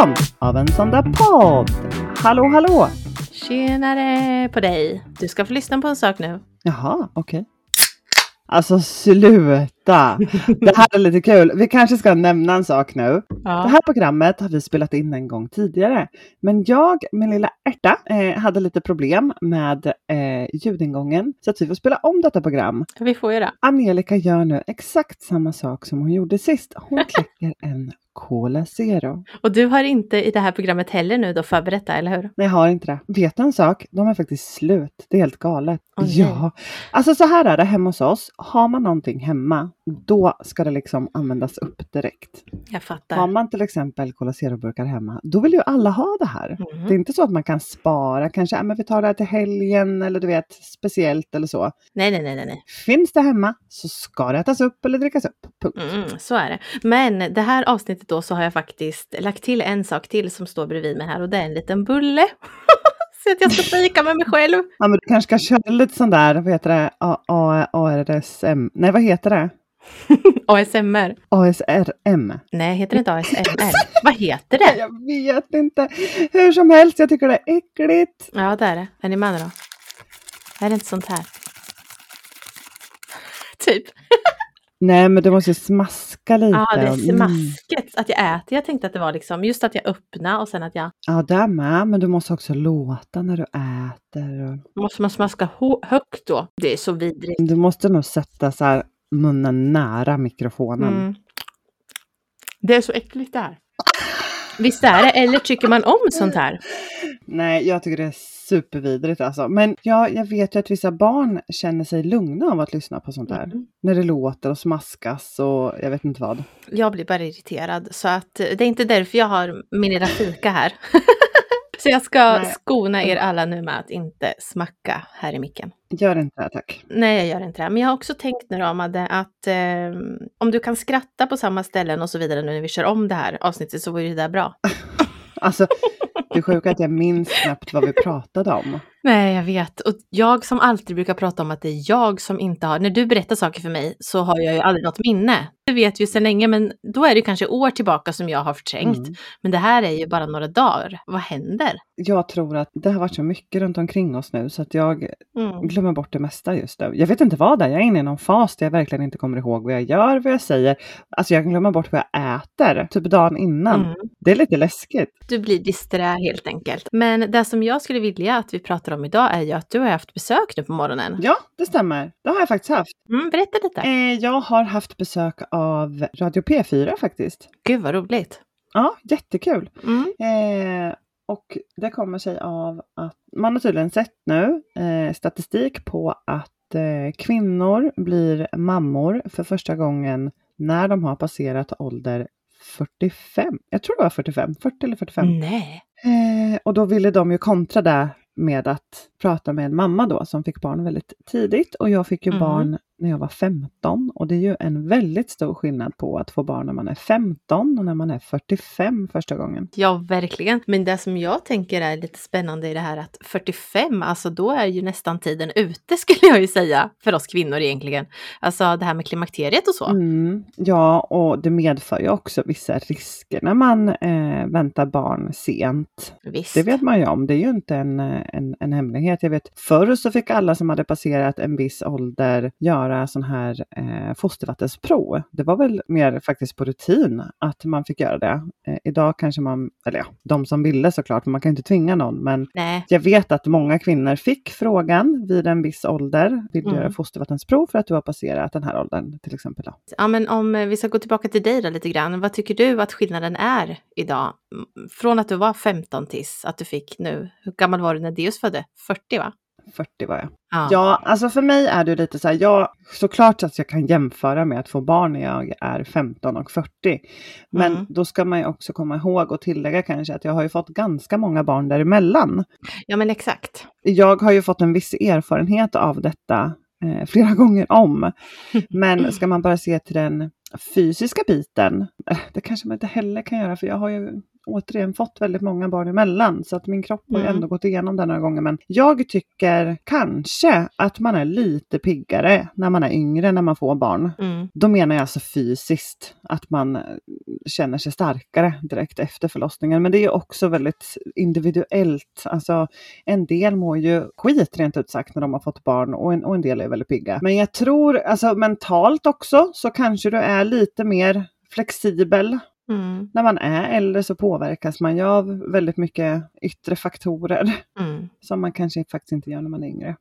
17 av en sån där podd. Hallå, hallå! Tjenare på dig! Du ska få lyssna på en sak nu. Jaha, okej. Alltså sluta! Det här är lite kul. Vi kanske ska nämna en sak nu. Det här programmet har vi spelat in en gång tidigare. Men jag, min lilla ärta, eh, hade lite problem med eh, ljudingången. Så att vi får spela om detta program. Vi får göra. Angelica gör nu exakt samma sak som hon gjorde sist. Hon kläcker en Cola Zero. Och du har inte i det här programmet heller nu då förberett det, eller hur? Nej, jag har inte det. Vet du en sak? De är faktiskt slut. Det är helt galet. Nej. ja, alltså så här är det hemma hos oss. Har man någonting hemma, då ska det liksom användas upp direkt. Jag Har fattar. man till exempel Cola hemma, då vill ju alla ha det här. Mhm. Det är inte så att man kan spara, kanske ja, men vi tar det här till helgen eller du vet speciellt eller så. Nej, nej, nej, nej. Finns det hemma så ska det ätas upp eller drickas upp. Punkt. Mm, så är det. Men det här avsnittet då så har jag faktiskt lagt till en sak till som står bredvid mig här och det är en liten bulle. så att jag ska fika med mig själv. Ja, men du kanske ska köra lite sån där, vad heter det, ARSM, nej vad heter det? ASMR. ASRM. Nej, heter det inte ASMR? Vad heter det? Jag vet inte. Hur som helst, jag tycker det är äckligt. Ja, det är det. Är ni med då? Är det inte sånt här? Typ. Nej, men du måste smaska lite. Ja, det är Mm. smasket. Att jag äter. Jag tänkte att det var liksom just att jag öppnade och sen att jag Ja, där med. Men du måste också låta när du äter. och- Måste man smaska högt då? Det är så vidrigt. Du måste nog sätta så här munnen nära mikrofonen. Mm. Det är så äckligt det här. Visst är det? Eller tycker man om sånt här? Nej, jag tycker det är supervidrigt alltså. Men ja, jag vet ju att vissa barn känner sig lugna av att lyssna på sånt här. Mm. När det låter och smaskas och jag vet inte vad. Jag blir bara irriterad. Så att eh, det är inte därför jag har min lilla fika här. så jag ska Nej. skona er alla nu med att inte smacka här i micken. Gör inte det tack. Nej, jag gör inte det. Men jag har också tänkt nu då, Madde, att eh, om du kan skratta på samma ställen och så vidare nu när vi kör om det här avsnittet så vore det där bra. Alltså, det är sjukt att jag minns knappt vad vi pratade om. Nej, jag vet. Och jag som alltid brukar prata om att det är jag som inte har... När du berättar saker för mig så har jag ju aldrig något minne. Det vet vi sedan länge, men då är det ju kanske år tillbaka som jag har förträngt. Mm. Men det här är ju bara några dagar. Vad händer? Jag tror att det har varit så mycket runt omkring oss nu så att jag Mm. glömmer bort det mesta just nu. Jag vet inte vad det är. Jag är inne i någon fas där jag verkligen inte kommer ihåg vad jag gör, vad jag säger. Alltså jag glömmer bort vad jag äter, typ dagen innan. Mm. Det är lite läskigt. Du blir disträ helt enkelt. Men det som jag skulle vilja att vi pratar om idag är ju att du har haft besök nu på morgonen. Ja, det stämmer. Det har jag faktiskt haft. Mm, berätta lite. Eh, jag har haft besök av Radio P4 faktiskt. Gud vad roligt. Ja, jättekul. Mm. Eh, och det kommer sig av att man har tydligen sett nu eh, statistik på att eh, kvinnor blir mammor för första gången när de har passerat ålder 45. Jag tror det var 45, 40 eller 45. Nej. Eh, och då ville de ju kontra det med att prata med en mamma då som fick barn väldigt tidigt och jag fick ju Mm. barn när jag var 15 och det är ju en väldigt stor skillnad på att få barn när man är 15 och när man är 45 första gången. Ja, verkligen. Men det som jag tänker är lite spännande i det här att 45, alltså då är ju nästan tiden ute skulle jag ju säga för oss kvinnor egentligen. Alltså det här med klimakteriet och så. Mm, ja, och det medför ju också vissa risker när man eh, väntar barn sent. Visst. Det vet man ju om, det är ju inte en, eh, en, en hemlighet. Jag vet förr så fick alla som hade passerat en viss ålder göra sån här eh, fostervattensprov. Det var väl mer faktiskt på rutin att man fick göra det. Eh, idag kanske man, eller ja, de som ville såklart, man kan inte tvinga någon, men Nej. jag vet att många kvinnor fick frågan vid en viss ålder, vill du Mm. göra fostervattensprov för att du har passerat den här åldern till exempel? Då? Ja, men om eh, vi ska gå tillbaka till dig då lite grann. Vad tycker du att skillnaden är idag? Från att du var 15 tills att du fick nu. Hur gammal var du när Deus födde? 40 va? 40 var jag. Ja. Ja, alltså för mig är det lite så här, jag, såklart att jag kan jämföra med att få barn när jag är 15 och 40. Men Mm. då ska man ju också komma ihåg och tillägga kanske att jag har ju fått ganska många barn däremellan. ja, men exakt. Jag har ju fått en viss erfarenhet av detta eh, flera gånger om. Men ska man bara se till den fysiska biten, eh, det kanske man inte heller kan göra för jag har ju återigen fått väldigt många barn emellan så att min kropp har mm. ändå gått igenom det några gånger. Men jag tycker kanske att man är lite piggare när man är yngre när man får barn. Mm. Då menar jag alltså fysiskt, att man känner sig starkare direkt efter förlossningen. Men det är också väldigt individuellt. Alltså en del mår ju skit rent ut sagt när de har fått barn och en, och en del är väldigt pigga. Men jag tror, alltså mentalt också, så kanske du är lite mer flexibel. Mm. När man är äldre så påverkas man ju av väldigt mycket yttre faktorer mm. som man kanske faktiskt inte gör när man är yngre.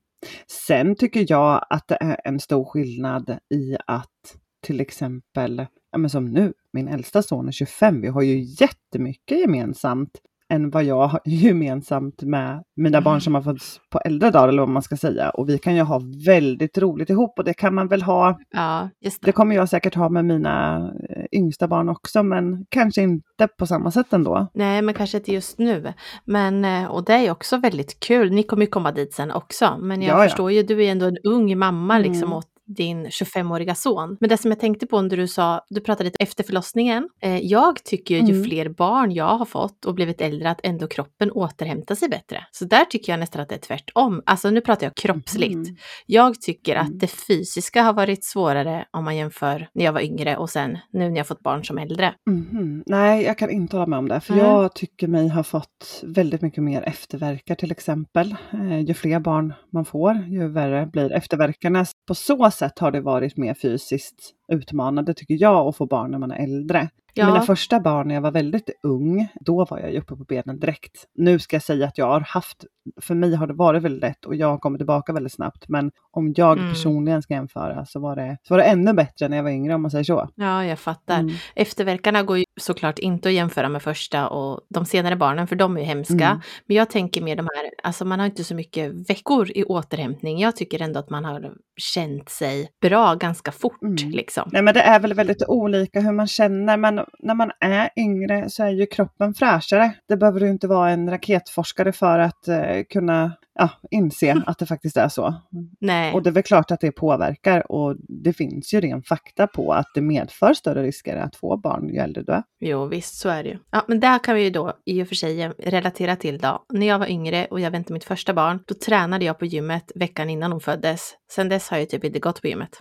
Sen tycker jag att det är en stor skillnad i att till exempel, ja men som nu, min äldsta son är 25, vi har ju jättemycket gemensamt än vad jag har gemensamt med mina barn som har fötts på äldre dagar eller vad man ska säga. Och vi kan ju ha väldigt roligt ihop och det kan man väl ha. Ja, det. det. kommer jag säkert ha med mina eh, yngsta barn också men kanske inte på samma sätt ändå. Nej, men kanske inte just nu. Men, eh, och det är också väldigt kul. Ni kommer ju komma dit sen också. Men jag ja, förstår ja. ju, du är ändå en ung mamma liksom mm. och din 25-åriga son. Men det som jag tänkte på när du sa, du pratade lite efter förlossningen. Eh, jag tycker ju mm. fler barn jag har fått och blivit äldre att ändå kroppen återhämtar sig bättre. Så där tycker jag nästan att det är tvärtom. Alltså nu pratar jag kroppsligt. Mm. Jag tycker att mm. det fysiska har varit svårare om man jämför när jag var yngre och sen nu när jag fått barn som äldre. Mm. Nej, jag kan inte hålla med om det. För jag tycker mig ha fått väldigt mycket mer efterverkar till exempel. Eh, ju fler barn man får, ju värre blir efterverkarna. På så sätt har det varit mer fysiskt utmanande tycker jag att få barn när man är äldre. Ja. Mina första barn när jag var väldigt ung, då var jag ju uppe på benen direkt. Nu ska jag säga att jag har haft, för mig har det varit väldigt lätt och jag har kommit tillbaka väldigt snabbt. Men om jag mm. personligen ska jämföra så var, det, så var det ännu bättre när jag var yngre om man säger så. Ja, jag fattar. Mm. Efterverkarna går ju såklart inte att jämföra med första och de senare barnen, för de är ju hemska. Mm. Men jag tänker mer de här, alltså man har inte så mycket veckor i återhämtning. Jag tycker ändå att man har känt sig bra ganska fort. Mm. Liksom. Nej men det är väl väldigt olika hur man känner, men när man är yngre så är ju kroppen fräschare. Det behöver du inte vara en raketforskare för att uh, kunna ja, inse att det faktiskt är så. Nej. Och det är väl klart att det påverkar och det finns ju ren fakta på att det medför större risker att få barn ju äldre du är. Jo visst, så är det ju. Ja, men där kan vi ju då i och för sig relatera till då. När jag var yngre och jag väntade mitt första barn, då tränade jag på gymmet veckan innan hon föddes. Sen dess har jag typ inte gått på gymmet.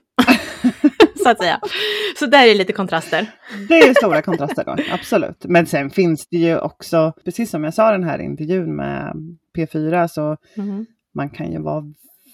så att säga. Så där är lite kontraster. Det är stora kontraster då, absolut. Men sen finns det ju också, precis som jag sa den här intervjun med P4, så mm. man kan ju vara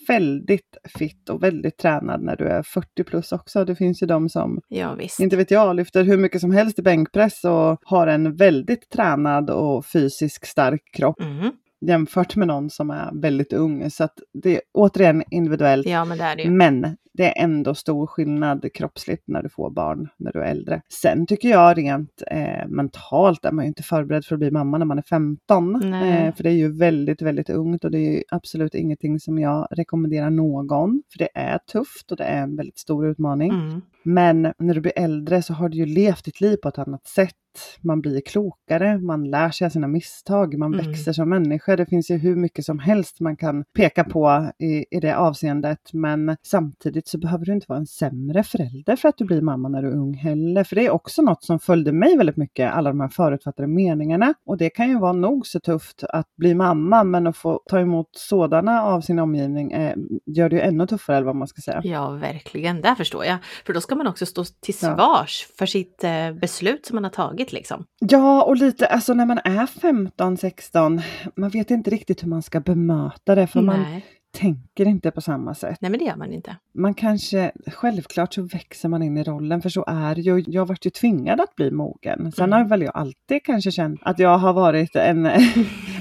väldigt fit och väldigt tränad när du är 40 plus också. Det finns ju de som, ja, inte vet jag, lyfter hur mycket som helst i bänkpress och har en väldigt tränad och fysiskt stark kropp. Mm jämfört med någon som är väldigt ung. Så att det är återigen individuellt. Ja, men, det är det men det är ändå stor skillnad kroppsligt när du får barn när du är äldre. Sen tycker jag rent eh, mentalt är man ju inte förberedd för att bli mamma när man är 15. Eh, för det är ju väldigt, väldigt ungt och det är absolut ingenting som jag rekommenderar någon. För det är tufft och det är en väldigt stor utmaning. Mm. Men när du blir äldre så har du ju levt ditt liv på ett annat sätt man blir klokare, man lär sig av sina misstag, man mm. växer som människa. Det finns ju hur mycket som helst man kan peka på i, i det avseendet. Men samtidigt så behöver du inte vara en sämre förälder för att du blir mamma när du är ung heller. För det är också något som följde mig väldigt mycket, alla de här förutfattade meningarna. Och det kan ju vara nog så tufft att bli mamma, men att få ta emot sådana av sin omgivning eh, gör det ju ännu tuffare, eller vad man ska säga. Ja, verkligen. Det förstår jag. För då ska man också stå till svars ja. för sitt eh, beslut som man har tagit liksom. Ja, och lite alltså när man är 15, 16, man vet inte riktigt hur man ska bemöta det för Nej. man tänker inte på samma sätt. Nej, men det gör man inte. Man kanske, självklart så växer man in i rollen, för så är det ju. Jag varit ju tvingad att bli mogen. Sen mm. har väl jag alltid kanske känt att jag har varit en,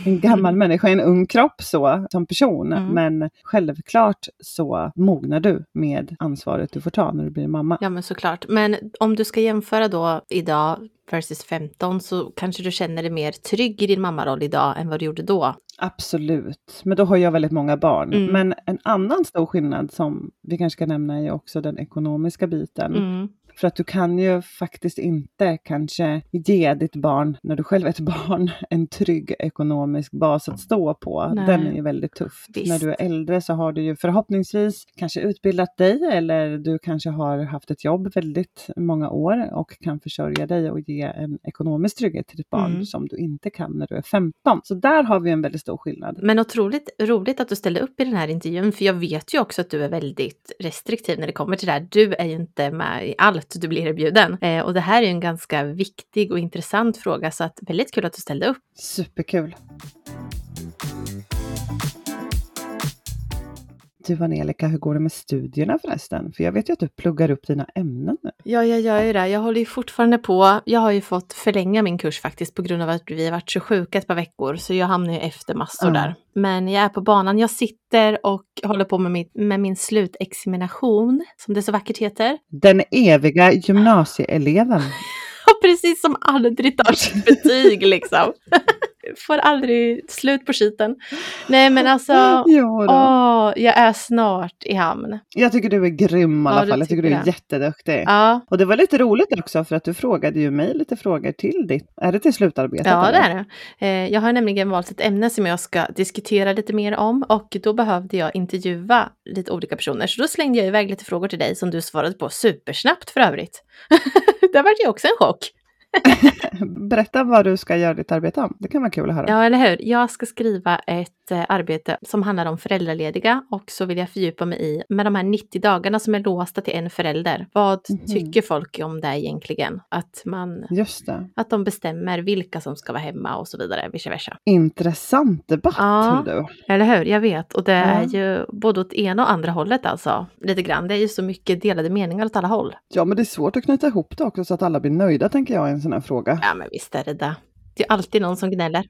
en gammal människa i en ung kropp så, som person. Mm. Men självklart så mognar du med ansvaret du får ta när du blir mamma. Ja, men såklart. Men om du ska jämföra då idag versus 15 så kanske du känner dig mer trygg i din mammaroll idag än vad du gjorde då. Absolut, men då har jag väldigt många barn. Mm. Men en annan stor skillnad som vi kanske ska nämna är också den ekonomiska biten. Mm. För att du kan ju faktiskt inte kanske ge ditt barn, när du själv är ett barn, en trygg ekonomisk bas att stå på. Nej. Den är ju väldigt tuff. När du är äldre så har du ju förhoppningsvis kanske utbildat dig eller du kanske har haft ett jobb väldigt många år och kan försörja dig och ge en ekonomisk trygghet till ditt barn mm. som du inte kan när du är 15. Så där har vi en väldigt stor skillnad. Men otroligt roligt att du ställde upp i den här intervjun, för jag vet ju också att du är väldigt restriktiv när det kommer till det här. Du är ju inte med i allt du blir erbjuden. Eh, och det här är ju en ganska viktig och intressant fråga, så att väldigt kul att du ställde upp. Superkul. Du Angelica, hur går det med studierna förresten? För jag vet ju att du pluggar upp dina ämnen nu. Ja, jag gör ju det. Jag håller ju fortfarande på. Jag har ju fått förlänga min kurs faktiskt på grund av att vi har varit så sjuka ett par veckor, så jag hamnar ju efter massor mm. där. Men jag är på banan. Jag sitter och håller på med min, med min slutexamination, som det så vackert heter. Den eviga gymnasieeleven. Precis som aldrig tar sitt betyg liksom. får aldrig slut på skiten. Nej men alltså, åh, jag är snart i hamn. Jag tycker du är grym i alla ja, fall. Jag tycker du är det. jätteduktig. Ja. Och det var lite roligt också för att du frågade ju mig lite frågor till ditt, är det till slutarbetet? Ja eller? det är det. Eh, jag har nämligen valt ett ämne som jag ska diskutera lite mer om och då behövde jag intervjua lite olika personer. Så då slängde jag iväg lite frågor till dig som du svarade på supersnabbt för övrigt. det var ju också en chock. Berätta vad du ska göra ditt arbete om. Det kan vara kul att höra. Ja, eller hur. Jag ska skriva ett arbete som handlar om föräldralediga och så vill jag fördjupa mig i med de här 90 dagarna som är låsta till en förälder. Vad mm. tycker folk om det egentligen? Att man... Just det. Att de bestämmer vilka som ska vara hemma och så vidare, vice versa. Intressant debatt, ja, du. Eller hur, jag vet. Och det ja. är ju både åt ena och andra hållet alltså. Lite grann. Det är ju så mycket delade meningar åt alla håll. Ja, men det är svårt att knyta ihop det också så att alla blir nöjda, tänker jag, sån här fråga. Ja, men visst är det det. Det är alltid någon som gnäller.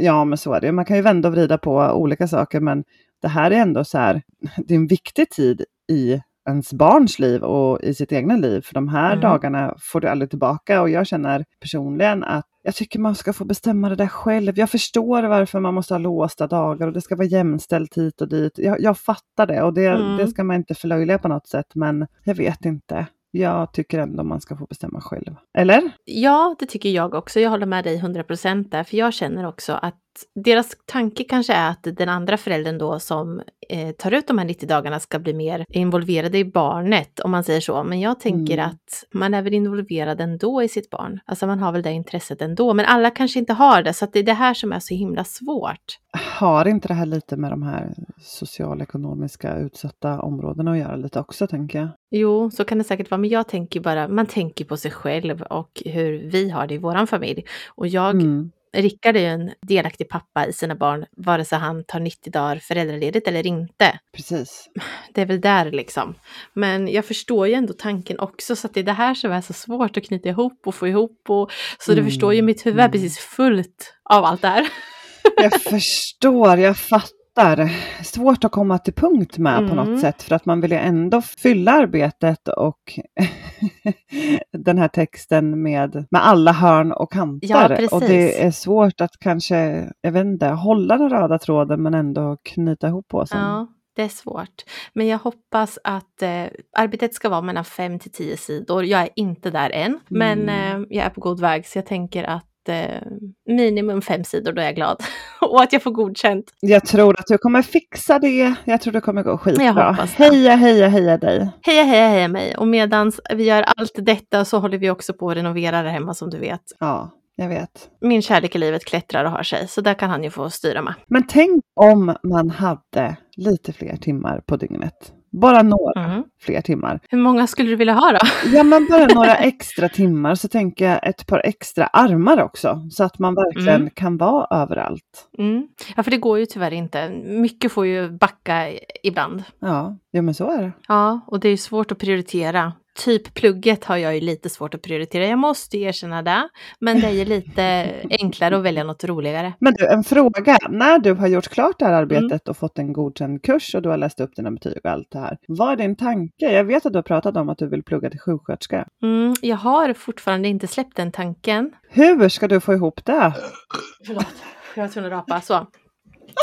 Ja, men så är det. Man kan ju vända och vrida på olika saker, men det här är ändå så här, det är en viktig tid i ens barns liv och i sitt egna liv. För de här mm. dagarna får du aldrig tillbaka och jag känner personligen att jag tycker man ska få bestämma det där själv. Jag förstår varför man måste ha låsta dagar och det ska vara jämställt hit och dit. Jag, jag fattar det och det, mm. det ska man inte förlöjliga på något sätt, men jag vet inte. Jag tycker ändå man ska få bestämma själv. Eller? Ja, det tycker jag också. Jag håller med dig 100% där, för jag känner också att deras tanke kanske är att den andra föräldern då som eh, tar ut de här 90 dagarna ska bli mer involverade i barnet, om man säger så. Men jag tänker mm. att man är väl involverad ändå i sitt barn. Alltså man har väl det intresset ändå. Men alla kanske inte har det, så det är det här som är så himla svårt. Har inte det här lite med de här socialekonomiska utsatta områdena att göra lite också, tänker jag? Jo, så kan det säkert vara. Men jag tänker bara, man tänker på sig själv och hur vi har det i våran familj. Och jag mm Rickard är ju en delaktig pappa i sina barn, vare sig han tar 90 dagar föräldraledigt eller inte. Precis. Det är väl där liksom. Men jag förstår ju ändå tanken också, så att det är det här som är så svårt att knyta ihop och få ihop. Och, så mm. du förstår ju, mitt huvud är mm. precis fullt av allt det här. jag förstår, jag fattar fattar. Svårt att komma till punkt med mm. på något mm. sätt för att man vill ju ändå fylla arbetet och den här texten med, med alla hörn och kanter. Ja, och det är svårt att kanske, jag vet inte, hålla den röda tråden men ändå knyta ihop påsen. Ja. Det är svårt. Men jag hoppas att eh, arbetet ska vara mellan 5 till 10 sidor. Jag är inte där än, men mm. eh, jag är på god väg. Så jag tänker att eh, minimum fem sidor, då är jag glad. och att jag får godkänt. Jag tror att du kommer fixa det. Jag tror det kommer gå skitbra. Heja, heja, heja dig. Heja, heja, heja mig. Och medan vi gör allt detta så håller vi också på att renovera det hemma som du vet. Ja. Jag vet. Min kärlek i livet klättrar och har sig, så där kan han ju få styra med. Men tänk om man hade lite fler timmar på dygnet. Bara några mm. fler timmar. Hur många skulle du vilja ha då? Ja, men bara några extra timmar. Så tänker jag ett par extra armar också. Så att man verkligen mm. kan vara överallt. Mm. Ja, för det går ju tyvärr inte. Mycket får ju backa ibland. Ja, ja men så är det. Ja, och det är svårt att prioritera typ plugget har jag ju lite svårt att prioritera. Jag måste erkänna det. Men det är ju lite enklare att välja något roligare. Men du, en fråga. När du har gjort klart det här arbetet mm. och fått en godkänd kurs och du har läst upp dina betyg och allt det här. Vad är din tanke? Jag vet att du har pratat om att du vill plugga till sjuksköterska. Mm, jag har fortfarande inte släppt den tanken. Hur ska du få ihop det? Förlåt, jag var tvungen att rapa. Så.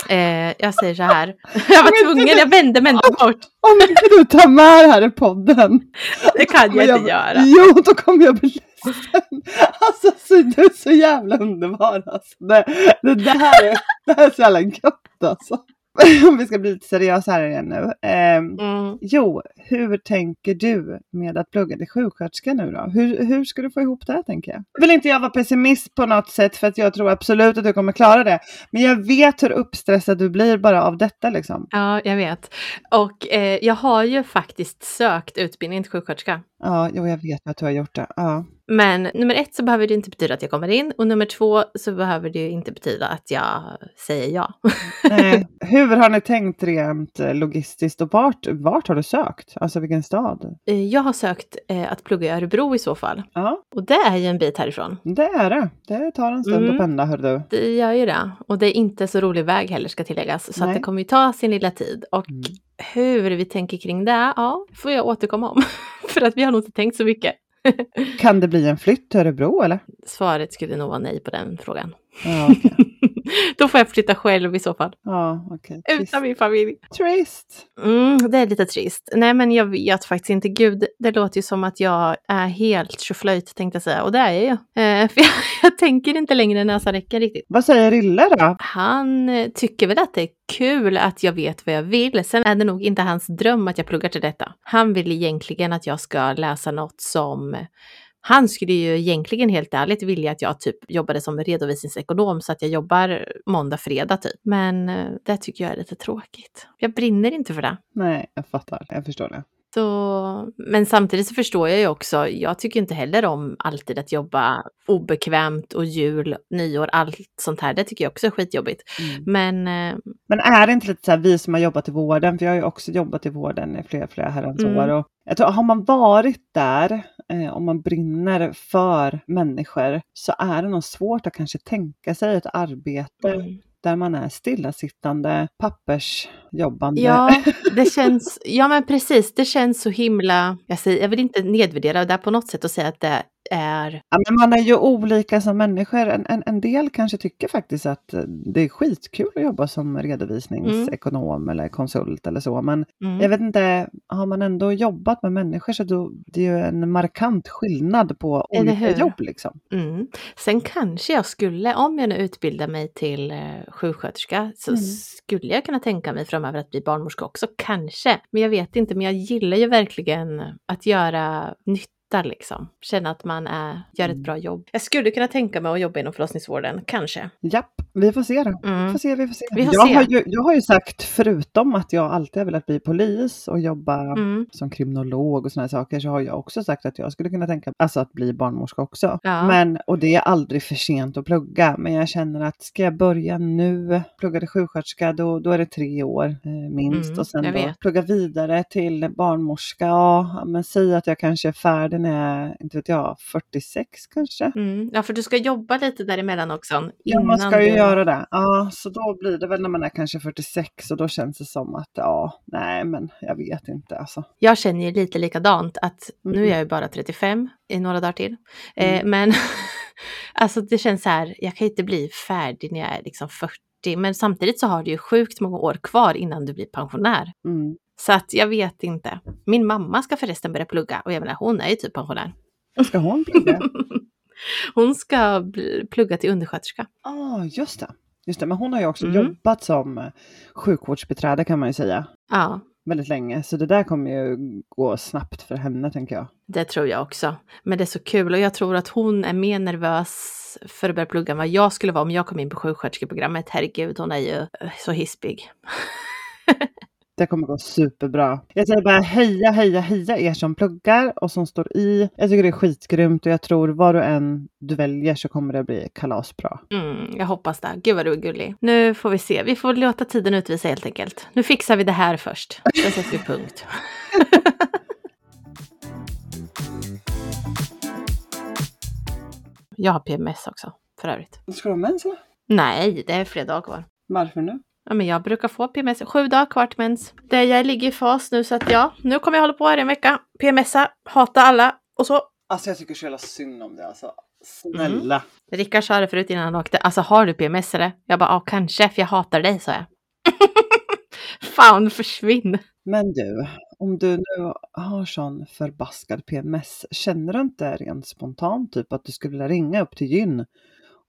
Eh, jag säger så här. Jag var tvungen, jag vände mig ändå bort. Om inte du tar med det här i podden. Det kan jag, jag inte göra. Jo, då kommer jag bli ledsen. Alltså, så, du är så jävla underbar. Alltså. Det, det, det, här är, det här är så jävla gött alltså. om vi ska bli lite seriösa här igen nu. Eh, mm. Jo, hur tänker du med att plugga till sjuksköterska nu då? Hur, hur ska du få ihop det här tänker jag? Vill inte jag vara pessimist på något sätt för att jag tror absolut att du kommer klara det. Men jag vet hur uppstressad du blir bara av detta liksom. Ja, jag vet. Och eh, jag har ju faktiskt sökt utbildning till sjuksköterska. Ja, jo, jag vet att du har gjort det. Ja. Men nummer ett så behöver det inte betyda att jag kommer in och nummer två så behöver det inte betyda att jag säger ja. Nej. Hur har ni tänkt rent eh, logistiskt och vart, vart har du sökt? Alltså vilken stad? Eh, jag har sökt eh, att plugga i Örebro i så fall. Ja. Och det är ju en bit härifrån. Det är det. Det tar en stund mm. att pendla hör du. Det gör ju det. Och det är inte så rolig väg heller ska tilläggas. Så det kommer ju ta sin lilla tid. Och mm. hur vi tänker kring det, ja, får jag återkomma om. För att vi har nog inte tänkt så mycket kan det bli en flytt till Örebro eller? Svaret skulle nog vara nej på den frågan. Ja, okay. Då får jag flytta själv i så fall. Ja, okay. Utan min familj. Trist. Mm, det är lite trist. Nej, men jag vet faktiskt inte. Gud, det låter ju som att jag är helt tjoflöjt tänkte jag säga. Och det är jag ju. Eh, för jag, jag, tänker inte längre näsan räcker riktigt. Vad säger Rille då? Han eh, tycker väl att det är kul att jag vet vad jag vill. Sen är det nog inte hans dröm att jag pluggar till detta. Han vill egentligen att jag ska läsa något som han skulle ju egentligen helt ärligt vilja att jag typ jobbade som redovisningsekonom så att jag jobbar måndag, fredag typ. Men eh, det tycker jag är lite tråkigt. Jag brinner inte för det. Nej, jag fattar. Jag förstår det. Så, men samtidigt så förstår jag ju också, jag tycker inte heller om alltid att jobba obekvämt och jul, nyår, allt sånt här. Det tycker jag också är skitjobbigt. Mm. Men, eh, men är det inte lite så här, vi som har jobbat i vården, för jag har ju också jobbat i vården i flera, flera herrans mm. år. Och jag tror, har man varit där, eh, om man brinner för människor, så är det nog svårt att kanske tänka sig ett arbete mm där man är stillasittande, pappersjobbande. Ja, det känns, ja men precis, det känns så himla, jag, säger, jag vill inte nedvärdera det på något sätt och säga att det är... Ja, men man är ju olika som människor. En, en, en del kanske tycker faktiskt att det är skitkul att jobba som redovisningsekonom mm. eller konsult eller så. Men mm. jag vet inte, har man ändå jobbat med människor så då, det är ju en markant skillnad på olika jobb. Liksom. Mm. Sen kanske jag skulle, om jag nu utbildar mig till eh, sjuksköterska, så mm. skulle jag kunna tänka mig framöver att bli barnmorska också. Kanske, men jag vet inte. Men jag gillar ju verkligen att göra nytta lättar liksom. Känna att man är, gör ett mm. bra jobb. Jag skulle kunna tänka mig att jobba inom förlossningsvården, kanske. Japp, vi får se då. Mm. Får se, vi får se. Vi får jag, se. Har ju, jag har ju sagt, förutom att jag alltid har velat bli polis och jobba mm. som kriminolog och sådana saker, så har jag också sagt att jag skulle kunna tänka mig alltså att bli barnmorska också. Ja. Men, och det är aldrig för sent att plugga, men jag känner att ska jag börja nu, plugga till sjuksköterska, då, då är det tre år eh, minst. Mm, och sen då plugga vidare till barnmorska, ja, men säg att jag kanske är färdig när jag, inte vet jag, 46 kanske. Mm. Ja, för du ska jobba lite däremellan också. Ja, man ska ju du... göra det. Ja, så då blir det väl när man är kanske 46 och då känns det som att ja, nej, men jag vet inte alltså. Jag känner ju lite likadant att mm. nu är jag ju bara 35 i några dagar till. Eh, mm. Eh, men alltså det känns så här, jag kan inte bli färdig när jag är liksom 40 men samtidigt så har du ju sjukt många år kvar innan du blir pensionär. Mm. Så att jag vet inte. Min mamma ska förresten börja plugga och jag menar hon är ju typ pensionär. Ska hon plugga? hon ska plugga till undersköterska. Ja, ah, just det. Just det, men hon har ju också mm. jobbat som eh, sjukvårdsbiträde kan man ju säga. Ja. Väldigt länge, så det där kommer ju gå snabbt för henne tänker jag. Det tror jag också. Men det är så kul och jag tror att hon är mer nervös för att börja plugga än vad jag skulle vara om jag kom in på sjuksköterskeprogrammet. Herregud, hon är ju eh, så hispig. Det kommer gå superbra. Jag säger bara heja, heja, heja er som pluggar och som står i. Jag tycker det är skitgrymt och jag tror var du än du väljer så kommer det bli kalasbra. Mm, jag hoppas det. Gud vad du är gullig. Nu får vi se. Vi får låta tiden utvisa helt enkelt. Nu fixar vi det här först. Sen sätter vi punkt. jag har PMS också för övrigt. Ska du ha mens eller? Nej, det är flera dagar kvar. Varför nu? Ja, men jag brukar få PMS sju dagar kvar till mens. Där jag ligger i fas nu så att ja, nu kommer jag hålla på här en vecka. PMSa, hata alla och så. Alltså jag tycker så jävla synd om det alltså. Snälla. Mm. Rickard sa det förut innan han åkte. Alltså har du PMS eller? Jag bara, ja kanske, för jag hatar dig, sa jag. Fan, försvinn. Men du, om du nu har sån förbaskad PMS, känner du inte rent spontant typ att du skulle vilja ringa upp till gyn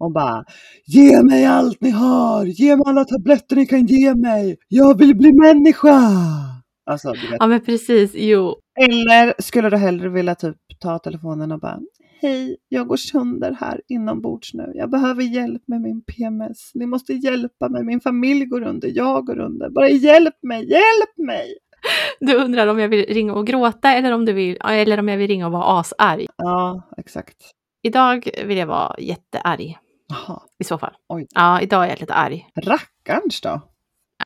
och bara Ge mig allt ni har! Ge mig alla tabletter ni kan ge mig! Jag vill bli människa! Alltså. Ja men precis, jo. Eller skulle du hellre vilja typ ta telefonen och bara Hej, jag går sönder här inombords nu. Jag behöver hjälp med min PMS. Ni måste hjälpa mig. Min familj går under, jag går under. Bara hjälp mig, hjälp mig! Du undrar om jag vill ringa och gråta eller om, du vill, eller om jag vill ringa och vara asarg. Ja, exakt. Idag vill jag vara jättearg. Aha. I så fall. Oj. Ja, idag är jag lite arg. Rackarns då?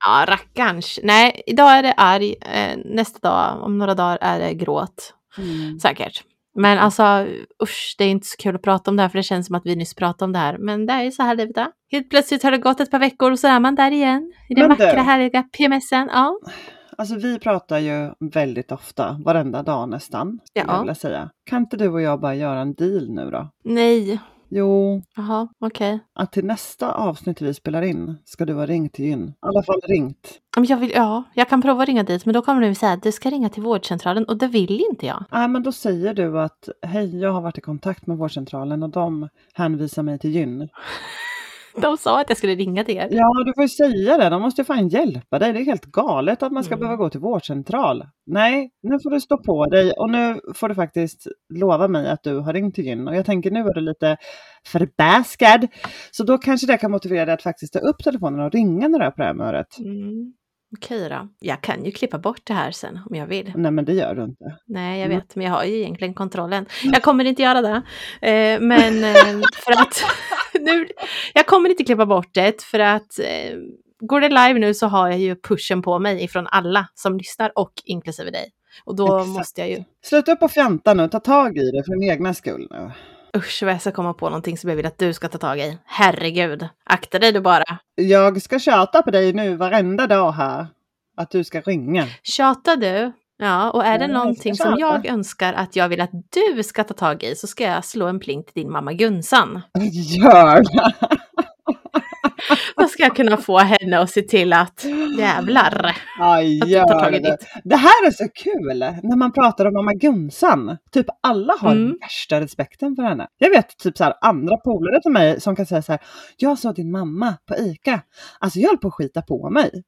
Ja, rackarns. Nej, idag är det arg. Eh, nästa dag, om några dagar, är det gråt. Mm. Säkert. Men alltså usch, det är inte så kul att prata om det här för det känns som att vi nyss pratade om det här. Men det är ju så här livet är. Helt plötsligt har det gått ett par veckor och så är man där igen. I den vackra härliga PMSen. Ja. Alltså vi pratar ju väldigt ofta, varenda dag nästan. Ja. Jag säga. Kan inte du och jag bara göra en deal nu då? Nej. Jo. Jaha, okej. Okay. Att till nästa avsnitt vi spelar in ska du ha ringt till Gyn. I alla fall ringt. Jag vill, ja, jag kan prova att ringa dit men då kommer du säga att du ska ringa till vårdcentralen och det vill inte jag. Nej men då säger du att hej jag har varit i kontakt med vårdcentralen och de hänvisar mig till Gyn. De sa att jag skulle ringa till er. Ja, du får ju säga det. De måste fan hjälpa dig. Det är helt galet att man ska mm. behöva gå till vårdcentral. Nej, nu får du stå på dig och nu får du faktiskt lova mig att du har ringt till gyn. Och jag tänker nu är du lite förbäskad. Så då kanske det kan motivera dig att faktiskt ta upp telefonen och ringa när du är på det här humöret. Mm. Okej då. Jag kan ju klippa bort det här sen om jag vill. Nej men det gör du inte. Nej jag mm. vet, men jag har ju egentligen kontrollen. Jag kommer inte göra det. Eh, men eh, för att nu, jag kommer inte klippa bort det för att eh, går det live nu så har jag ju pushen på mig ifrån alla som lyssnar och inklusive dig. Och då Exakt. måste jag ju... Sluta upp och fjanta nu, ta tag i det för din egna skull nu. Usch vad jag ska komma på någonting som jag vill att du ska ta tag i. Herregud, akta dig du bara. Jag ska tjata på dig nu varenda dag här. Att du ska ringa. Tjatar du? Ja, och är det någonting som jag önskar att jag vill att du ska ta tag i så ska jag slå en pling till din mamma Gunsan. Gör det! Då ska jag kunna få henne att se till att jävlar. Ja, gör det. det här är så kul när man pratar om mamma Gunsan. Typ alla har mm. värsta respekten för henne. Jag vet typ så här, andra polare till mig som kan säga så här. Jag såg din mamma på ICA. Alltså jag höll på att skita på mig.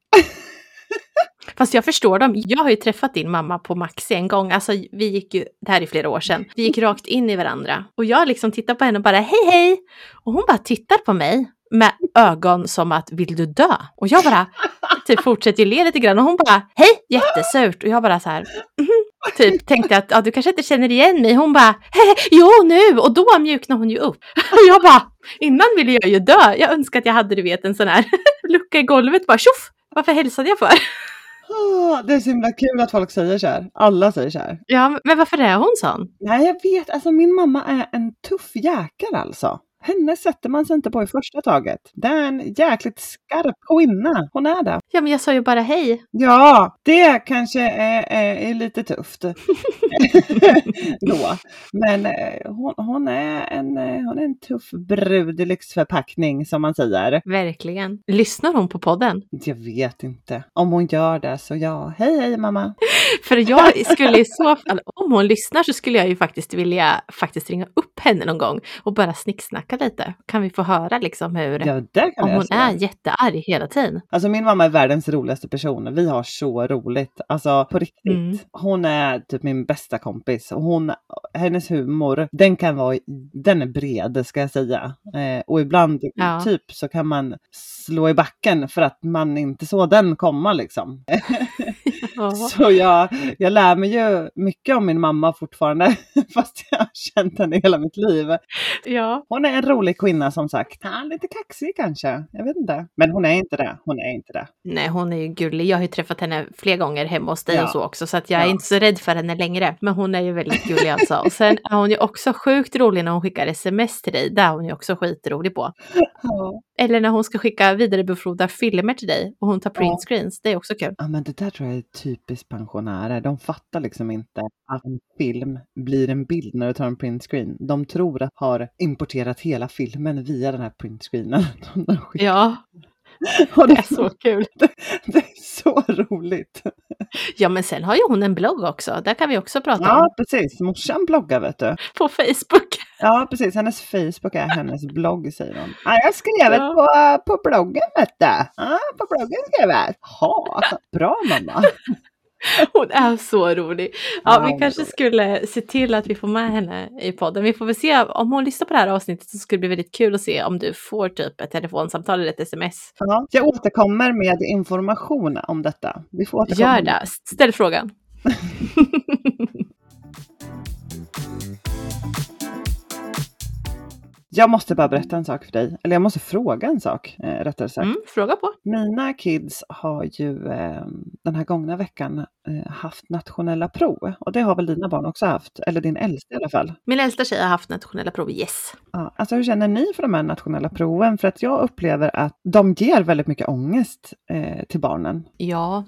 Fast jag förstår dem. Jag har ju träffat din mamma på Maxi en gång. Alltså vi gick ju, det här är flera år sedan, vi gick rakt in i varandra. Och jag liksom tittar på henne och bara hej hej! Och hon bara tittar på mig med ögon som att vill du dö? Och jag bara typ fortsätter le lite grann och hon bara hej jättesurt och jag bara så här mm, typ tänkte att ja, du kanske inte känner igen mig. Hon bara jo nu och då mjuknade hon ju upp. Och jag bara innan ville jag ju dö. Jag önskar att jag hade du vet en sån här lucka i golvet bara tjoff varför hälsade jag för? Oh, det är så himla kul att folk säger så här. Alla säger så här. Ja, men varför är hon sån? Nej, jag vet. Alltså min mamma är en tuff jäkel alltså. Henne sätter man sig inte på i första taget. Det är en jäkligt skarp kvinna. Hon är det. Ja, men jag sa ju bara hej. Ja, det kanske är, är, är lite tufft. Då. Men eh, hon, hon, är en, eh, hon är en tuff brud i lyxförpackning som man säger. Verkligen. Lyssnar hon på podden? Jag vet inte. Om hon gör det så ja. Hej hej mamma. För jag skulle i så fall, om hon lyssnar så skulle jag ju faktiskt vilja faktiskt ringa upp henne någon gång och bara snicksnacka lite. Kan vi få höra liksom hur, ja, om hon är jättearg hela tiden. Alltså min mamma är världens roligaste person. Vi har så roligt. Alltså på riktigt. Mm. Hon är typ min bästa kompis. Hon, hennes humor, den kan vara, den är bred ska jag säga. Eh, och ibland ja. typ så kan man slå i backen för att man inte såg den komma liksom. så jag, jag lär mig ju mycket om min mamma fortfarande, fast jag har känt henne hela mitt liv. Ja. Hon är en rolig kvinna som sagt. Ja, lite kaxig kanske, jag vet inte. Men hon är inte det. Hon är inte det. Nej, hon är ju gullig. Jag har ju träffat henne flera gånger hemma hos dig ja. och så också, så att jag ja. är inte så rädd för henne längre. Men hon är ju väldigt gullig alltså. Och sen är hon ju också sjukt rolig när hon skickar sms till dig. Där är hon ju också skitrolig på. Ja. Eller när hon ska skicka vidarebefordra filmer till dig och hon tar printscreens. Det är också kul. Ja, men det där tror jag är typiskt pensionärer. De fattar liksom inte att en film blir en bild när du tar en printscreen. De tror att har importerat hela filmen via den här printscreenen. ja. Och det är så kul. Det, det, är så roligt. Ja, men sen har ju hon en blogg också. Där kan vi också prata ja, om. Ja, precis. Morsan bloggar vet du. På Facebook. Ja, precis. Hennes Facebook är hennes blogg, säger hon. Ja, jag skrev ja. på, på bloggen, vet du. Ja, på bloggen skrev jag. Jaha, bra mamma. Hon är så rolig. Ja, vi kanske skulle se till att vi får med henne i podden. Vi får väl se om hon lyssnar på det här avsnittet så skulle det bli väldigt kul att se om du får typ ett telefonsamtal eller ett sms. Ja, jag återkommer med information om detta. Vi får återkomma. Gör det. Ställ frågan. Jag måste bara berätta en sak för dig, eller jag måste fråga en sak eh, rättare sagt. Mm, fråga på. Mina kids har ju eh, den här gångna veckan eh, haft nationella prov och det har väl dina barn också haft, eller din äldsta i alla fall? Min äldsta tjej har haft nationella prov, yes. Ja, alltså hur känner ni för de här nationella proven? För att jag upplever att de ger väldigt mycket ångest eh, till barnen. Ja,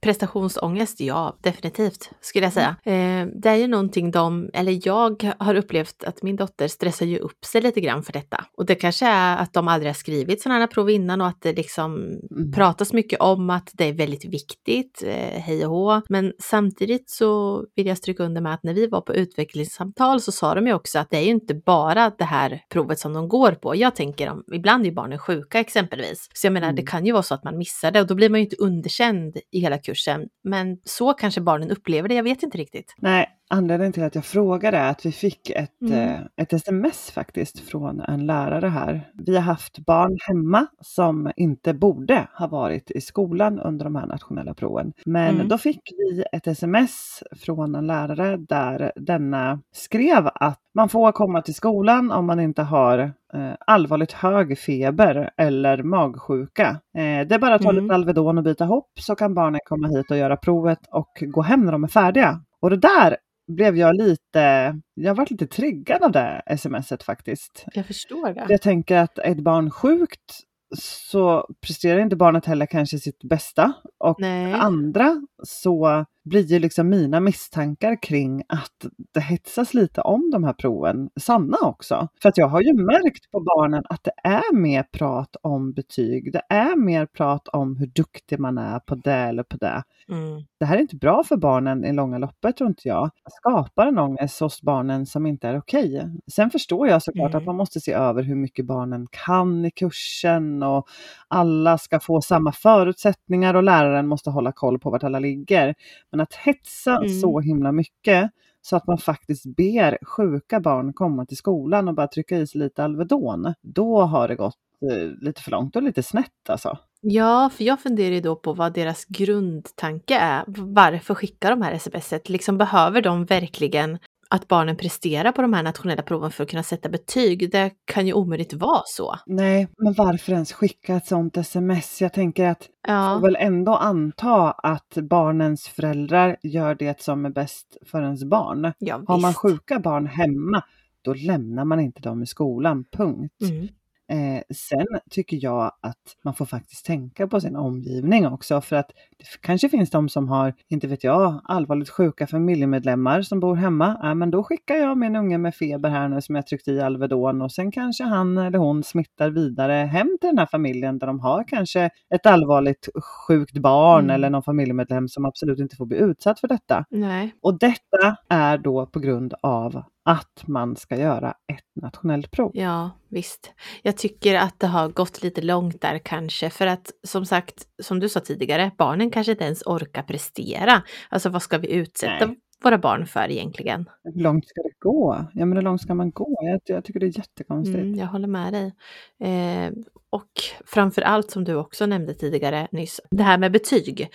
prestationsångest, ja definitivt skulle jag säga. Eh, det är ju någonting de, eller jag har upplevt att min dotter stressar ju upp sig lite grann för detta. Och det kanske är att de aldrig har skrivit sådana här prov innan och att det liksom mm. pratas mycket om att det är väldigt viktigt, eh, hej och hå. Men samtidigt så vill jag stryka under med att när vi var på utvecklingssamtal så sa de ju också att det är ju inte bara det här provet som de går på. Jag tänker om, ibland är ju barnen sjuka exempelvis. Så jag menar, mm. det kan ju vara så att man missar det och då blir man ju inte underkänd i hela kursen. Men så kanske barnen upplever det, jag vet inte riktigt. Nej, Anledningen till att jag frågade är att vi fick ett, mm. eh, ett sms faktiskt från en lärare här. Vi har haft barn hemma som inte borde ha varit i skolan under de här nationella proven. Men mm. då fick vi ett sms från en lärare där denna skrev att man får komma till skolan om man inte har eh, allvarligt hög feber eller magsjuka. Eh, det är bara att ta mm. lite Alvedon och byta hopp så kan barnen komma hit och göra provet och gå hem när de är färdiga. Och det där blev jag lite, jag varit lite triggad av det smset faktiskt. Jag förstår det. Jag tänker att ett barn sjukt så presterar inte barnet heller kanske sitt bästa. Och Nej. andra så blir ju liksom mina misstankar kring att det hetsas lite om de här proven sanna också. För att jag har ju märkt på barnen att det är mer prat om betyg. Det är mer prat om hur duktig man är på det eller på det. Mm. Det här är inte bra för barnen i långa loppet tror inte jag. Skapar en ångest hos barnen som inte är okej. Okay. Sen förstår jag såklart mm. att man måste se över hur mycket barnen kan i kursen och alla ska få samma förutsättningar och läraren måste hålla koll på vart alla ligger. Men att hetsa mm. så himla mycket så att man faktiskt ber sjuka barn komma till skolan och bara trycka i sig lite Alvedon, då har det gått eh, lite för långt och lite snett alltså. Ja, för jag funderar ju då på vad deras grundtanke är. Varför skickar de här sms? Liksom behöver de verkligen att barnen presterar på de här nationella proven för att kunna sätta betyg. Det kan ju omöjligt vara så. Nej, men varför ens skicka ett sånt sms? Jag tänker att ja. får väl ändå anta att barnens föräldrar gör det som är bäst för ens barn. Ja, Har man sjuka barn hemma, då lämnar man inte dem i skolan, punkt. Mm. Eh, sen tycker jag att man får faktiskt tänka på sin omgivning också för att det kanske finns de som har, inte vet jag, allvarligt sjuka familjemedlemmar som bor hemma. Ja, men då skickar jag min unge med feber här nu som jag tryckt i Alvedon och sen kanske han eller hon smittar vidare hem till den här familjen där de har kanske ett allvarligt sjukt barn mm. eller någon familjemedlem som absolut inte får bli utsatt för detta. Nej. Och detta är då på grund av att man ska göra ett nationellt prov. Ja, visst. Jag tycker att det har gått lite långt där kanske, för att som sagt, som du sa tidigare, barnen kanske inte ens orkar prestera. Alltså vad ska vi utsätta Nej. våra barn för egentligen? Hur långt ska det gå? Ja, men hur långt ska man gå? Jag, jag tycker det är jättekonstigt. Mm, jag håller med dig. Eh, och framför allt som du också nämnde tidigare nyss, det här med betyg.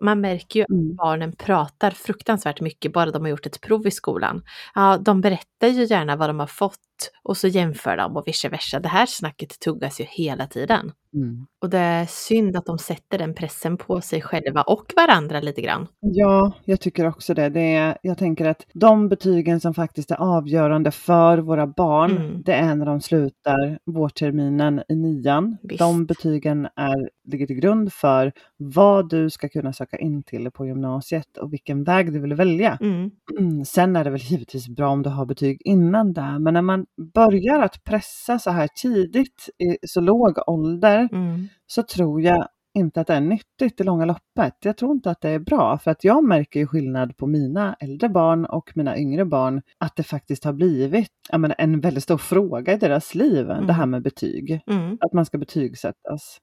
Man märker ju att mm. barnen pratar fruktansvärt mycket bara de har gjort ett prov i skolan. Ja, de berättar ju gärna vad de har fått och så jämför de och vice versa. Det här snacket tuggas ju hela tiden. Mm. Och det är synd att de sätter den pressen på sig själva och varandra lite grann. Ja, jag tycker också det. det är, jag tänker att de betygen som faktiskt är avgörande för våra barn, mm. det är när de slutar vårterminen i nian. Visst. De betygen är, ligger till grund för vad du ska kunna söka in till på gymnasiet och vilken väg du vill välja. Mm. Mm. Sen är det väl givetvis bra om du har betyg innan det, men när man börjar att pressa så här tidigt i så låg ålder mm. så tror jag inte att det är nyttigt i långa loppet. Jag tror inte att det är bra för att jag märker ju skillnad på mina äldre barn och mina yngre barn att det faktiskt har blivit menar, en väldigt stor fråga i deras liv, mm. det här med betyg. Mm. Att man ska betygsättas.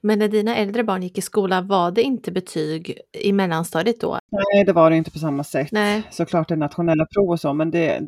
Men när dina äldre barn gick i skolan, var det inte betyg i mellanstadiet då? Nej, det var det inte på samma sätt. Nej. Såklart det nationella prov och så, men det,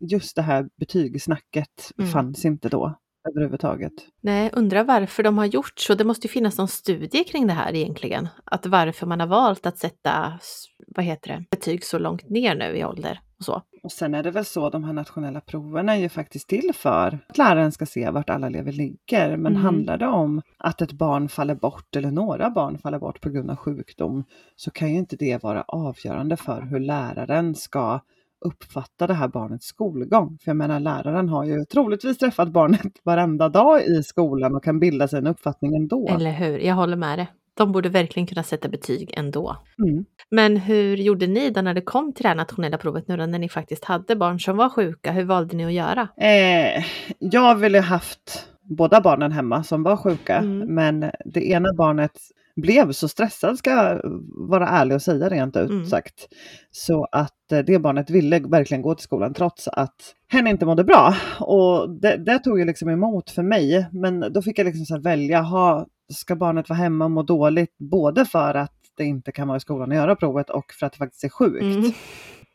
just det här betygssnacket mm. fanns inte då överhuvudtaget. Nej, undrar varför de har gjort så. Det måste ju finnas någon studie kring det här egentligen. Att varför man har valt att sätta, vad heter det, betyg så långt ner nu i ålder och så. Och sen är det väl så, de här nationella proven är ju faktiskt till för att läraren ska se vart alla elever ligger. Men mm. handlar det om att ett barn faller bort eller några barn faller bort på grund av sjukdom så kan ju inte det vara avgörande för hur läraren ska uppfatta det här barnets skolgång. För jag menar läraren har ju troligtvis träffat barnet varenda dag i skolan och kan bilda sig en uppfattning ändå. Eller hur, jag håller med dig. De borde verkligen kunna sätta betyg ändå. Mm. Men hur gjorde ni då när det kom till det här nationella provet nu då, när ni faktiskt hade barn som var sjuka? Hur valde ni att göra? Eh, jag ville haft båda barnen hemma som var sjuka, mm. men det ena barnet blev så stressad ska jag vara ärlig och säga rent ut mm. sagt. Så att eh, det barnet ville verkligen gå till skolan trots att hen inte mådde bra. Och det, det tog jag liksom emot för mig. Men då fick jag liksom så välja, ha, ska barnet vara hemma och må dåligt både för att det inte kan vara i skolan och göra provet och för att det faktiskt är sjukt. Mm.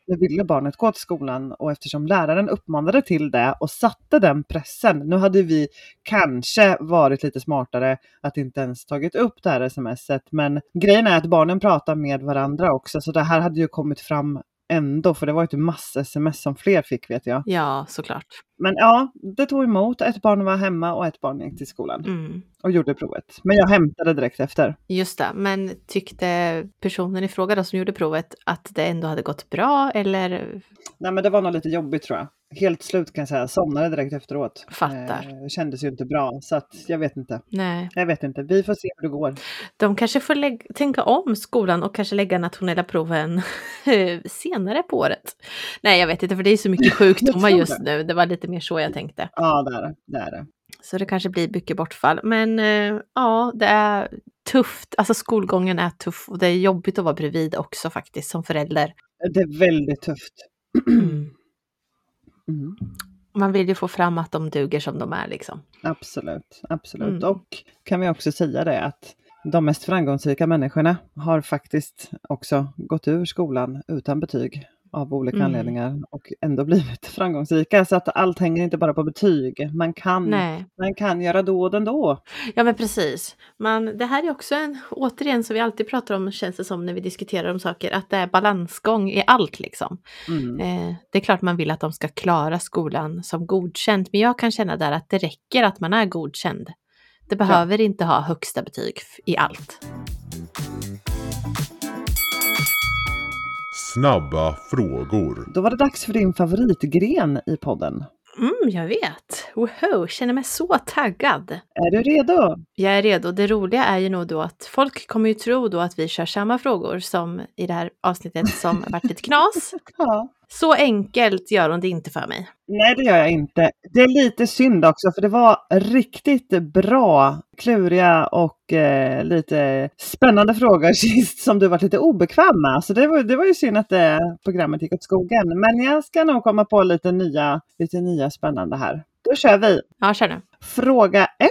Nu ville barnet gå till skolan och eftersom läraren uppmanade till det och satte den pressen. Nu hade vi kanske varit lite smartare att inte ens tagit upp det här smset men grejen är att barnen pratar med varandra också så det här hade ju kommit fram ändå, för det var ju ett mass-sms som fler fick vet jag. Ja, såklart. Men ja, det tog emot. Ett barn var hemma och ett barn gick till skolan mm. och gjorde provet. Men jag hämtade direkt efter. Just det, men tyckte personen i fråga då som gjorde provet att det ändå hade gått bra eller? Nej, men det var nog lite jobbigt tror jag helt slut kan jag säga. Somnade direkt efteråt. Fattar. Eh, kändes ju inte bra så att jag vet inte. Nej. Jag vet inte. Vi får se hur det går. De kanske får tänka om skolan och kanske lägga nationella proven senare på året. Nej, jag vet inte för det är så mycket sjukdomar just nu. Det var lite mer så jag tänkte. Ja, det är det. det, är det. Så det kanske blir mycket bortfall. Men eh, ja, det är tufft. Alltså skolgången är tuff och det är jobbigt att vara bredvid också faktiskt som förälder. Det är väldigt tufft. Mm. Man vill ju få fram att de duger som de är liksom. Absolut, absolut. Mm. Och kan vi också säga det att de mest framgångsrika människorna har faktiskt också gått ur skolan utan betyg av olika mm. anledningar och ändå blivit framgångsrika. Så att allt hänger inte bara på betyg. Man kan, man kan göra dåd ändå. Ja men precis. Man, det här är också en, återigen som vi alltid pratar om känns det som när vi diskuterar om saker, att det är balansgång i allt liksom. Mm. Eh, det är klart man vill att de ska klara skolan som godkänt, men jag kan känna där att det räcker att man är godkänd. Det behöver ja. inte ha högsta betyg i allt. Snabba frågor. Då var det dags för din favoritgren i podden. Mm, jag vet. Woho, känner mig så taggad. Är du redo? Jag är redo. Det roliga är ju nog då att folk kommer ju tro då att vi kör samma frågor som i det här avsnittet som varit lite knas. ja. Så enkelt gör hon det inte för mig. Nej, det gör jag inte. Det är lite synd också, för det var riktigt bra, kluriga och eh, lite spännande frågor sist som du var lite obekväm med. Så det var, det var ju synd att det programmet gick åt skogen. Men jag ska nog komma på lite nya, lite nya spännande här. Då kör vi! Ja, kör nu. Fråga 1.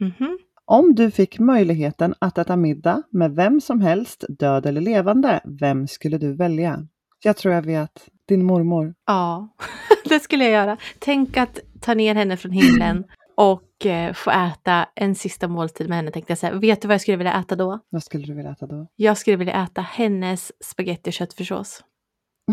Mm -hmm. Om du fick möjligheten att äta middag med vem som helst, död eller levande, vem skulle du välja? Jag tror jag vet. Din mormor. Ja, det skulle jag göra. Tänk att ta ner henne från himlen och eh, få äta en sista måltid med henne tänkte jag säga. Vet du vad jag skulle vilja äta då? Vad skulle du vilja äta då? Jag skulle vilja äta hennes spagetti och köttfärssås.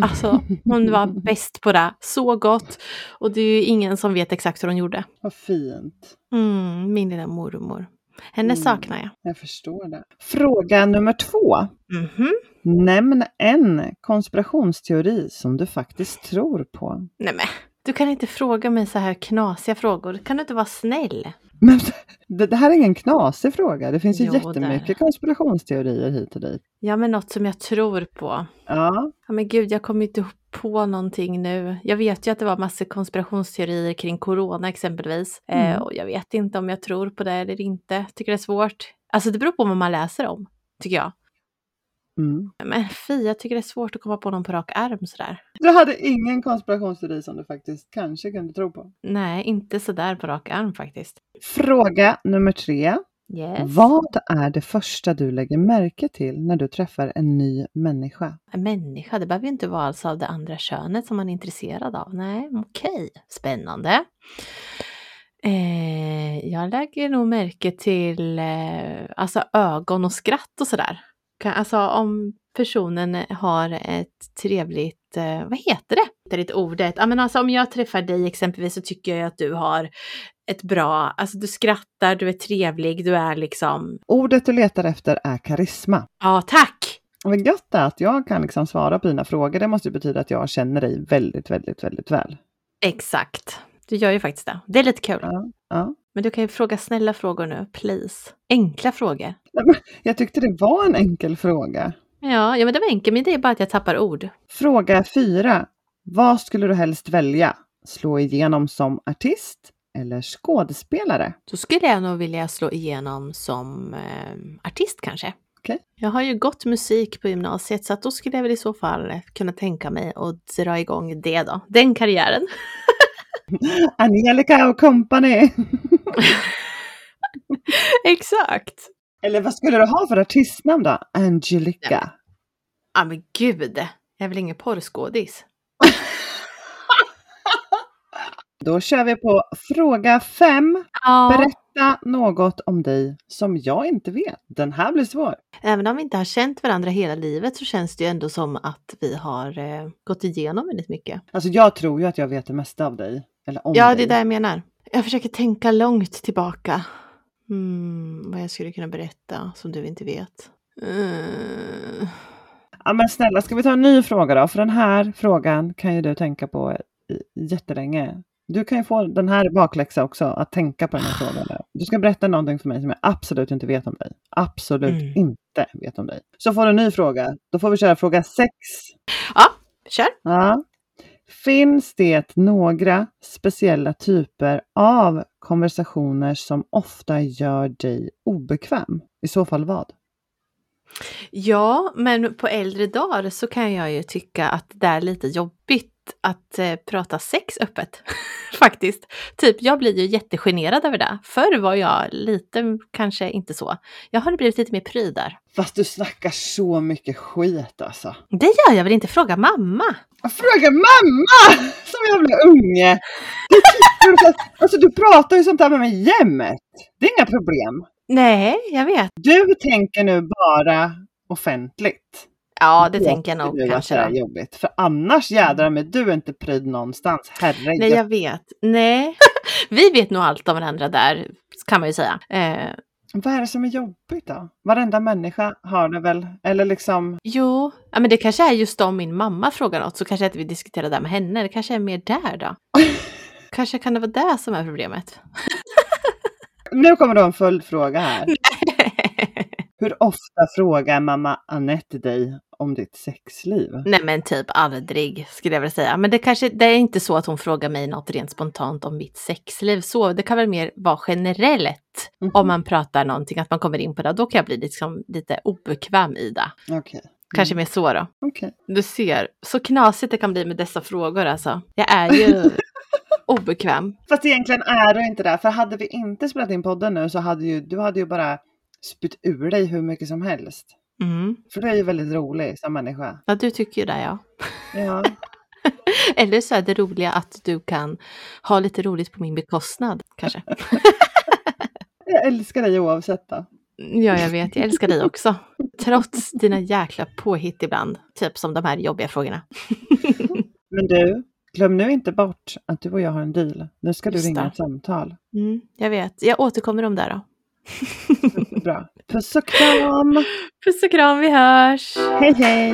Alltså, hon var bäst på det. Så gott. Och det är ju ingen som vet exakt hur hon gjorde. Vad fint. Mm, min lilla mormor. Henne mm, saknar jag. Jag förstår det. Fråga nummer två. Mm -hmm. Nämn en konspirationsteori som du faktiskt tror på. Nej men, du kan inte fråga mig så här knasiga frågor. Kan du inte vara snäll? Men det, det här är ingen knasig fråga. Det finns ju jo, jättemycket där. konspirationsteorier hit och dit. Ja, men något som jag tror på. Ja. Ja, men gud, jag kommer inte på någonting nu. Jag vet ju att det var massor konspirationsteorier kring corona exempelvis. Eh, mm. Eh, och jag vet inte om jag tror på det eller inte. Tycker det är svårt. Alltså det beror på vad man läser om, tycker jag. Mm. Men fy, jag tycker det är svårt att komma på någon på rak arm sådär. Du hade ingen konspirationsteori som du faktiskt kanske kunde tro på? Nej, inte sådär på rak arm faktiskt. Fråga nummer tre. Yes. Vad är det första du lägger märke till när du träffar en ny människa? En människa, det behöver ju inte vara alltså av det andra könet som man är intresserad av. Nej, okej, spännande. Eh, jag lägger nog märke till eh, alltså ögon och skratt och sådär. Alltså om personen har ett trevligt, eh, vad heter det? Det är ett ordet. Ja, men alltså om jag träffar dig exempelvis så tycker jag att du har ett bra, alltså du skrattar, du är trevlig, du är liksom... Ordet du letar efter är karisma. Ja, tack! Vad gött är att jag kan liksom svara på dina frågor. Det måste ju betyda att jag känner dig väldigt, väldigt, väldigt väl. Exakt. Du gör ju faktiskt det. Det är lite kul. Ja, ja. Men du kan ju fråga snälla frågor nu, please. Enkla frågor. Jag tyckte det var en enkel fråga. Ja, ja men det var enkelt, men det är bara att jag tappar ord. Fråga fyra. Vad skulle du helst välja? Slå igenom som artist eller skådespelare? Då skulle jag nog vilja slå igenom som eh, artist kanske. Okay. Jag har ju gått musik på gymnasiet så att då skulle jag väl i så fall kunna tänka mig att dra igång det då. Den karriären. Angelica och company. Exakt. Eller vad skulle du ha för artistnamn då? Angelica. Ja, ah, men gud. Jag är väl ingen porrskådis? Då kör vi på fråga fem. Ja. Berätta något om dig som jag inte vet. Den här blir svår. Även om vi inte har känt varandra hela livet så känns det ju ändå som att vi har eh, gått igenom väldigt mycket. Alltså jag tror ju att jag vet det mesta av dig. Eller om ja, dig. det är det jag menar. Jag försöker tänka långt tillbaka. Mm, vad jag skulle kunna berätta som du inte vet. Mm. Ja men snälla, ska vi ta en ny fråga då? För den här frågan kan ju du tänka på jättelänge. Du kan ju få den här bakläxa också, att tänka på den här frågan. Du ska berätta någonting för mig som jag absolut inte vet om dig. Absolut mm. inte vet om dig. Så får du en ny fråga. Då får vi köra fråga sex. Ja, kör. Ja. Finns det några speciella typer av konversationer som ofta gör dig obekväm? I så fall vad? Ja, men på äldre dagar så kan jag ju tycka att det är lite jobbigt att eh, prata sex öppet. Faktiskt. Typ, jag blir ju jättegenerad över det. Förr var jag lite, kanske inte så. Jag har blivit lite mer pryd där. Fast du snackar så mycket skit alltså. Det gör jag väl inte? Fråga mamma! Fråga mamma! Som jävla unge! Alltså du pratar ju sånt här med mig jämt. Det är inga problem. Nej, jag vet. Du tänker nu bara offentligt. Ja, det, det tänker jag nog kanske. Det är jobbigt. För annars jädrar med du är inte pryd någonstans. Herregud. Nej, jag vet. Nej, vi vet nog allt om varandra där, kan man ju säga. Eh. Vad är det som är jobbigt då? Varenda människa har det väl? Eller liksom? Jo, ja, men det kanske är just om min mamma frågar något så kanske inte vi diskuterar det med henne. Det kanske är mer där då. kanske kan det vara det som är problemet. nu kommer då en följdfråga här. Hur ofta frågar mamma Annette dig om ditt sexliv? Nej men typ aldrig skulle jag vilja säga. Men det kanske det är inte så att hon frågar mig något rent spontant om mitt sexliv. Så det kan väl mer vara generellt mm -hmm. om man pratar någonting, att man kommer in på det. Då kan jag bli liksom lite obekväm i det. Okay. Mm. Kanske mer så då. Okay. Du ser, så knasigt det kan bli med dessa frågor alltså. Jag är ju obekväm. Fast egentligen är du inte det. För hade vi inte spelat in podden nu så hade ju du hade ju bara spytt ur dig hur mycket som helst. Mm. För du är ju väldigt rolig som människa. Ja, du tycker ju det ja. Ja. Eller så är det roliga att du kan ha lite roligt på min bekostnad, kanske. jag älskar dig oavsett då. Ja, jag vet. Jag älskar dig också. Trots dina jäkla påhitt ibland. Typ som de här jobbiga frågorna. Men du, glöm nu inte bort att du och jag har en deal. Nu ska du Just ringa ett samtal. Mm, jag vet. Jag återkommer om det då. Bra. Puss och kram! Puss och kram, vi hörs! Hej hej!